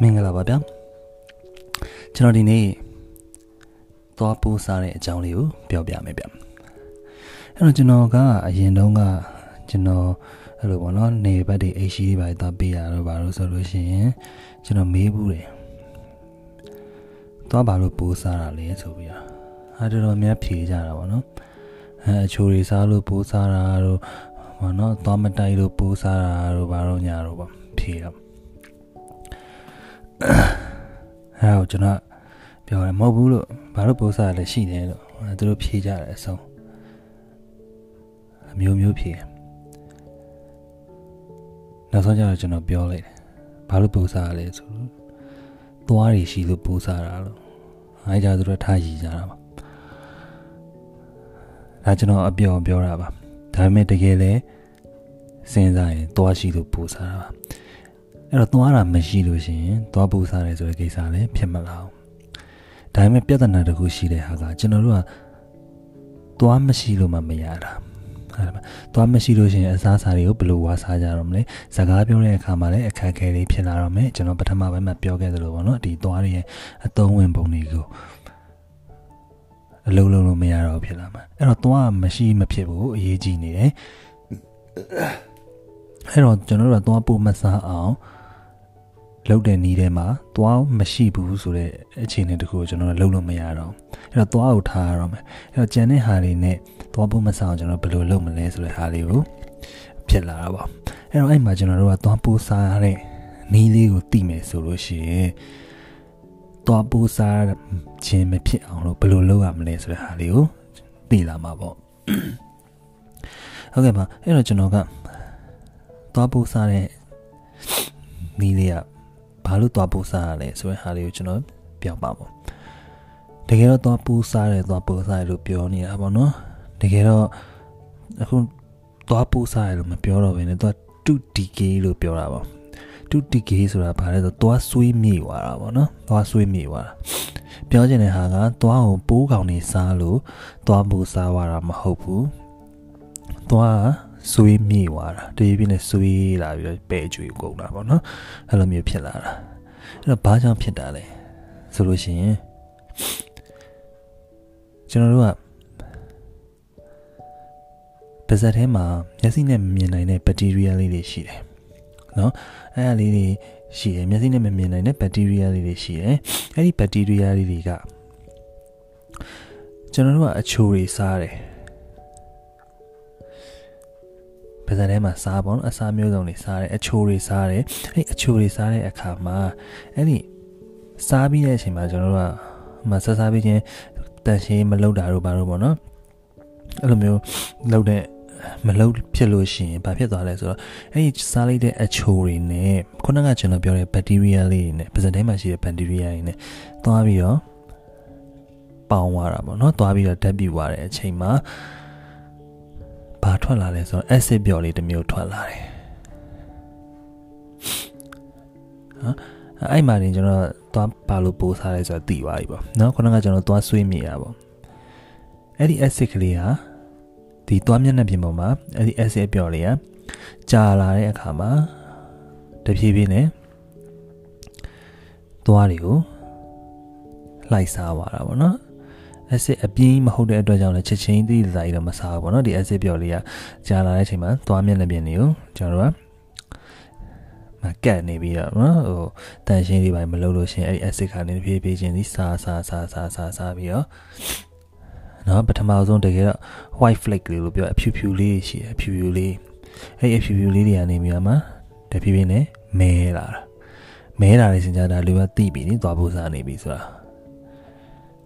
မင်္ဂလာပါဗျာကျွန်တော်ဒီနေ့သွားပိုးစားတဲ့အကြောင်းလေးကိုပြောပြမယ်ဗျအဲ့တော့ကျွန်တော်ကအရင်တုန်းကကျွန်တော်အဲ့လိုပေါ့နော်နေဘက်တွေအိရှိတွေပါသွားပေးရတော့ဘာလို့ဆိုလို့ရှိရင်ကျွန်တော်မေးဘူးတယ်သွားဘာလို့ပိုးစားတာလဲဆိုပြီးတော့အဲတော်တော်များဖြေကြတာပေါ့နော်အဲအချိုတွေစားလို့ပိုးစားတာတို့ဘာနော်သွားမတိုက်လို့ပိုးစားတာတို့ဘာလို့ညာတို့ပေါ့ဖြေတော့ အဲတော့ကျွန်တော်ပြောတယ်မဟုတ်ဘူးလို့ဘာလို့ပိုးစားလဲရှိတယ်လို့သူတို့ဖြေကြတယ်အဆုံးအမျိုးမျိုးဖြေနောက်ဆုံးကျတော့ကျွန်တော်ပြောလိုက်တယ်ဘာလို့ပိုးစားလဲဆိုတော့သွားတွေရှိလို့ပိုးစားတာလို့အဲကြသူတို့ထားရည်ကြတာပါဒါကျွန်တော်အပြောပြောတာပါဒါပေမဲ့တကယ်လဲစဉ်းစားရင်သွားရှိလို့ပိုးစားတာပါ အဲ့တော့သွားတာမရှိလို့ရှိရင်သွားပိုးစားတယ်ဆိုတဲ့ကိစ္စလည်းဖြစ်မလာဘူးဒါပေမဲ့ပြဿနာတစ်ခုရှိတဲ့ဟာကကျွန်တော်တို့ကသွားမရှိလို့မှမရတာအဲ့ဒါသွားမရှိလို့ရှိရင်အစားအစာတွေကိုဘယ်လိုဝါစားကြတော့မလဲစကားပြောတဲ့အခါမှာလည်းအခက်အခဲတွေဖြစ်လာတော့မယ်ကျွန်တော်ပထမပိုင်းမှာပြောခဲ့သလိုပေါ့နော်ဒီသွားတွေရဲ့အသုံးဝင်ပုံတွေကိုအလုံးလုံးလို့မရတော့ဖြစ်လာမှာအဲ့တော့သွားမရှိမဖြစ်ဘူးအရေးကြီးနေတယ်အဲ့တော့ကျွန်တော်တို့ကသွားပို့မစားအောင် လောက်တဲ့နီးထဲမှာသွားမရှိဘူးဆိုတဲ့အခြေအနေတခုကိုကျွန်တော်တို့လုံးလို့မရတော့အဲ့တော့သွားကိုထားရတော့မယ်အဲ့တော့ကြံတဲ့ဟာတွေနဲ့သွားဖို့မစားအောင်ကျွန်တော်ဘယ်လိုလုပ်မလဲဆိုတဲ့ဟာလေးကိုဖြစ်လာတာပေါ့အဲ့တော့အဲ့မှာကျွန်တော်တို့ကသွားပိုးစားရတဲ့နီးလေးကိုသိမယ်ဆိုလို့ရှိရင်သွားပိုးစားခြင်းမဖြစ်အောင်လို့ဘယ်လိုလုပ်ရမလဲဆိုတဲ့ဟာလေးကိုသိလာမှာပေါ့ဟုတ်ကဲ့ပါအဲ့တော့ကျွန်တော်ကသွားပိုးစားတဲ့နီးလေးက ဘာလို့သွားပိုးစားရလဲဆိုတဲ့ဟာလေးကိုကျွန်တော်ပြောပါပေါ့တကယ်တော့သွားပိုးစားတယ်သွားပိုးစားတယ်လို့ပြောနေတာပေါ့နော်တကယ်တော့အခုသွားပိုးစားတယ်လို့မပြောတော့ဘဲနဲ့သွားတူဒီကေလို့ပြောတာပေါ့တူဒီကေဆိုတာဘာလဲဆိုသွားဆွေးမြေသွားတာပေါ့နော်သွားဆွေးမြေသွားတာပြောချင်တဲ့ဟာကသွားကိုပိုးကောင်နေစားလို့သွားပိုးစားသွားတာမဟုတ်ဘူးသွား ဆွေးမြေသွားတာတည်ပြင်းနဲ့ဆွေးလာပြီးတော့ပဲ့ကြွေကုန်တာပေါ့နော်အဲ့လိုမျိုးဖြစ်လာတာအဲ့တော့ဘာကြောင့်ဖြစ်တာလဲဆိုလို့ရှိရင်ကျွန်တော်တို့ကပါဇက်ထဲမှာမျက်စိနဲ့မမြင်နိုင်တဲ့ဘက်တီးရီးယားလေးတွေရှိတယ်နော်အဲ့ဒါလေးတွေရှိတယ်မျက်စိနဲ့မမြင်နိုင်တဲ့ဘက်တီးရီးယားလေးတွေရှိတယ်အဲ့ဒီဘက်တီးရီးယားလေးတွေကကျွန်တော်တို့ကအချိုတွေစားတယ် ပါဇက်ထဲမှာစားပေါ့နော်အစားမျိုးစုံတွေစားတယ်အချိုတွေစားတယ်အဲ့အချိုတွေစားတဲ့အခါမှာအဲ့ဒီစားပြီးတဲ့အချိန်မှာကျွန်တော်တို့ကမဆစားပြီးချင်းတန်ရှင်းမလုပ်တာတို့ဘာလို့ပေါ့နော်အဲ့လိုမျိုးလုပ်တဲ့မလုပ်ဖြစ်လို့ရှိရင်ဘာဖြစ်သွားလဲဆိုတော့အဲ့ဒီစားလိုက်တဲ့အချိုတွေနဲ့ခုနကကျွန်တော်ပြောတဲ့ဘက်တီးရီးယားလေးတွေနဲ့ပါဇက်ထဲမှာရှိတဲ့ဘက်တီးရီးယားတွေနဲ့သွားပြီးတော့ပေါင်းသွားတာပေါ့နော်သွားပြီးတော့ဓာတ်ပြသွားတဲ့အချိန်မှာဘာ ထွက်လာလဲဆိုတော့ acid ပျော်လေးတစ်မျိုးထွက်လာတယ်ဟမ်အဲ့မှာတင်ကျွန်တော်သွားပါလို့ပိုးစားရဲဆိုတော့သိသွားပြီပေါ့နော်ခုနကကျွန်တော်သွားဆွေးမိရပေါ့အဲ့ဒီ acid ကလေးဟာဒီသွားမျက်နှာပြင်ပေါ်မှာအဲ့ဒီ acid ပျော်လေးကကြာလာတဲ့အခါမှာတဖြည်းဖြည်းနဲ့သွားတွေကိုလိုက်စားသွားတာပေါ့နော် acid အပြင်းမဟုတ်တဲ့အတွက်ကြောင့်လည်းချက်ချင်းတိတိကျကျတော့မစားဘူးပေါ့နော်ဒီ acid ပျော်လေးကကြာလာတဲ့အချိန်မှာသွားမျက်နှာပြင်တွေကိုကျွန်တော်တို့ကမကတ်နေပြီးတော့နော်ဟိုတန်ရှင်းလေးပိုင်းမလုပ်လို့ရှင်အဲ့ဒီ acid ကနေဖြည်းဖြည်းချင်းဒီစားစားစားစားစားစားပြီးတော့နော်ပထမဆုံးတကယ်တော့ white flake လေးလို့ပြောအဖြူဖြူလေးရှိတယ်အဖြူဖြူလေးအဲ့ဒီအဖြူဖြူလေးတွေကနေပြီးတော့မှတဖြည်းဖြည်းနဲ့မဲလာတာမဲလာတဲ့စင်ကြတာလူကတိပြီနိသွားဖို့စားနေပြီဆိုတာ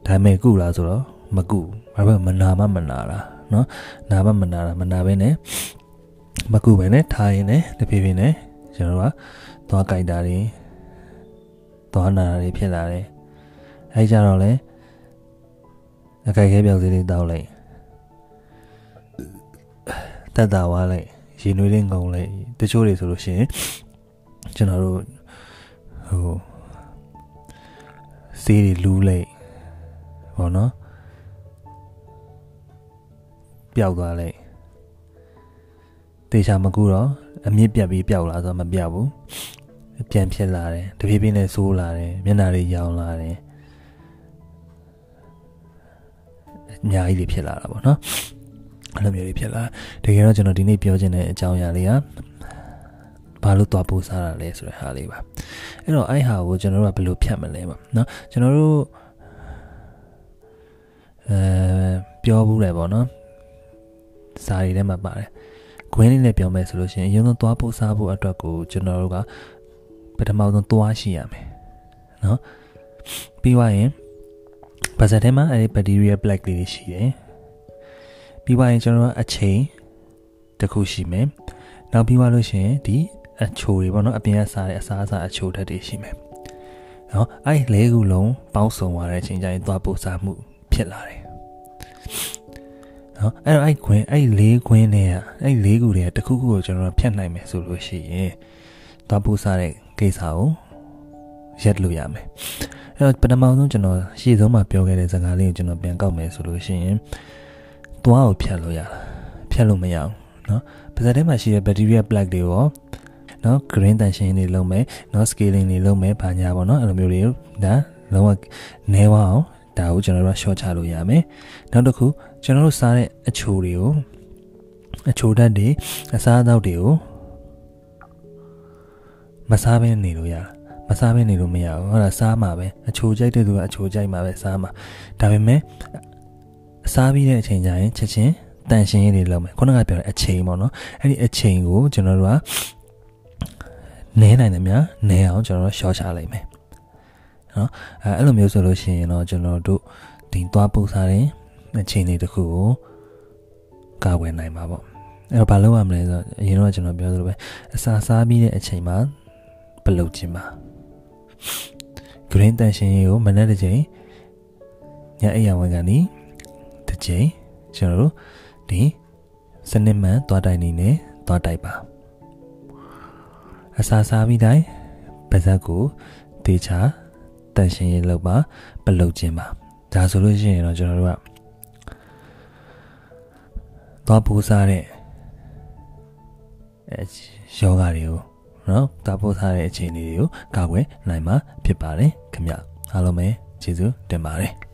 ဒါမဲ့ကုလားဆိုတော့မကုဘာပဲမနာမမနာလားနော်နာမမနာတာမနာပဲနဲ့မကုပဲနဲ့ထားရင်လည်းတဖြည်းဖြည်းနဲ့ကျွန်တော်ကသွားကြိုက်တာတွေသွားနာတာတွေဖြစ်လာတယ်အဲကြတော့လေအကြိုက်ခဲပြောက်စည်းလေးတောက်လိုက်တက်တာဝါလိုက်ရေနွေးလေးငုံလိုက်တချို့တွေဆိုလို့ရှိရင်ကျွန်တော်တို့ဟိုစေးတွေလူးလိုက် ဟောနော်ပျောက်သွားလိုက်တေချာမကူတော့အမြင့်ပြတ်ပြီးပျောက်လာဆိုတော့မပြတ်ဘူးပြန်ဖြစ်လာတယ်တဖြည်းဖြည်းနဲ့ဆိုးလာတယ်မျက်နှာတွေရောင်လာတယ်အများကြီးတွေဖြစ်လာတာပေါ့နော်အဲ့လိုမျိုးတွေဖြစ်လာတကယ်တော့ကျွန်တော်ဒီနေ့ပြောချင်တဲ့အကြောင်းအရာလေးကဘာလို့သွားပို့စားတာလဲဆိုတဲ့ဟာလေးပါအဲ့တော့အဲ့ဟာကိုကျွန်တော်တို့ကဘယ်လိုဖြတ်မလဲပေါ့နော်ကျွန်တော်တို့ အဲပြောဘူးတယ်ပေါ့နော်စာရီထဲမှာပါတယ်ခွင်းလေးနဲ့ပြောမယ်ဆိုလို့ရှိရင်အရင်ဆုံးသွားပို့စားဖို့အတွက်ကိုကျွန်တော်တို့ကပထမဆုံးသွားရှိရမယ်နော်ပြီးသွားရင်ပါဇက်ထဲမှာအဲဒီ bacteria black လေးတွေရှိတယ်ပြီးသွားရင်ကျွန်တော်တို့အချိန်တစ်ခုရှိမယ်နောက်ပြီးသွားလို့ရှိရင်ဒီအချိုတွေပေါ့နော်အပြင်ကစားတဲ့အစားအစာအချိုဓာတ်တွေရှိမယ်နော်အဲ့လေးခုလုံးပေါင်းစုံသွားတဲ့အချိန်ကျရင်သွားပို့စားမှု ဖြစ်လာတယ်နော်အဲ့တော့အဲ့ခွင်းအဲ့လေးခွင်းတွေကအဲ့လေးခုတွေကတခုခုကိုကျွန်တော်ဖြတ်နိုင်မယ်ဆိုလို့ရှိရင်သွားပို့စားတဲ့ကိစ္စကိုရက်လို့ရမယ်အဲ့တော့ပထမဆုံးကျွန်တော်ရှေ့ဆုံးမှာပြောခဲ့တဲ့စကားလေးကိုကျွန်တော်ပြန်ကောက်မယ်ဆိုလို့ရှိရင်သွားကိုဖြတ်လို့ရတာဖြတ်လို့မရအောင်နော်ပါဇက်ထဲမှာရှိတဲ့ bacteria plaque တွေရောနော် green တန်ရှင်းတွေလုံးမယ်နော် scaling တွေလုံးမယ်ဘာညာပေါ့နော်အဲ့လိုမျိုးတွေဒါလုံးဝနဲဝအောင် ဒါကိုကျွန်တော်တို့ short ချလို့ရမယ်နောက်တစ်ခုကျွန်တော်တို့စားတဲ့အချိုတွေကိုအချိုဓာတ်တွေအစားအသောက်တွေကိုမစားဘဲနေလို့ရမစားဘဲနေလို့မရဘူးဟုတ်လားစားမှာပဲအချိုကြိုက်တဲ့သူကအချိုကြိုက်မှာပဲစားမှာဒါပေမဲ့အစားပြီးတဲ့အချိန်ကျရင်ချက်ချင်းတန်ရှင်းရေးတွေလုပ်မယ်ခုနကပြောတဲ့အချိန်ပေါ့နော်အဲ့ဒီအချိန်ကိုကျွန်တော်တို့ကနဲနိုင်တယ်များနဲအောင်ကျွန်တော်တို့ short ချလိုက်မယ် နော်အဲအဲ့လိုမျိုးဆိုလို့ရှိရင်တော့ကျွန်တော်တို့ဒီသွားပို့စားတဲ့အချိန်လေးတစ်ခုကိုကာဝယ်နိုင်မှာပေါ့အဲ့တော့ဘာလုပ်ရမလဲဆိုတော့အရင်တော့ကျွန်တော်ပြောသလိုပဲအစာစားပြီးတဲ့အချိန်မှာပလုတ်ခြင်းပါ green တန်ရှင်ရေကိုမနေ့တစ်ချိန်ညအိယာဝန်ကနေတစ်ချိန်ကျွန်တော်တို့ဒီစနစ်မှန်သွားတိုက်နေနဲ့သွားတိုက်ပါအစာစားပြီးတိုင်းပါဇက်ကိုတေချာ တန်ရှင်ရေလောက်ပါပလုတ်ခြင်းပါဒါဆိုလို့ရှိရင်တော့ကျွန်တော်တို့ကသွားပူစားတဲ့အဲယောဂတွေကိုနော်တာပို့ထားတဲ့အခြေအနေတွေကိုကာကွယ်နိုင်မှာဖြစ်ပါတယ်ခင်ဗျအားလုံးပဲကျေးဇူးတင်ပါတယ်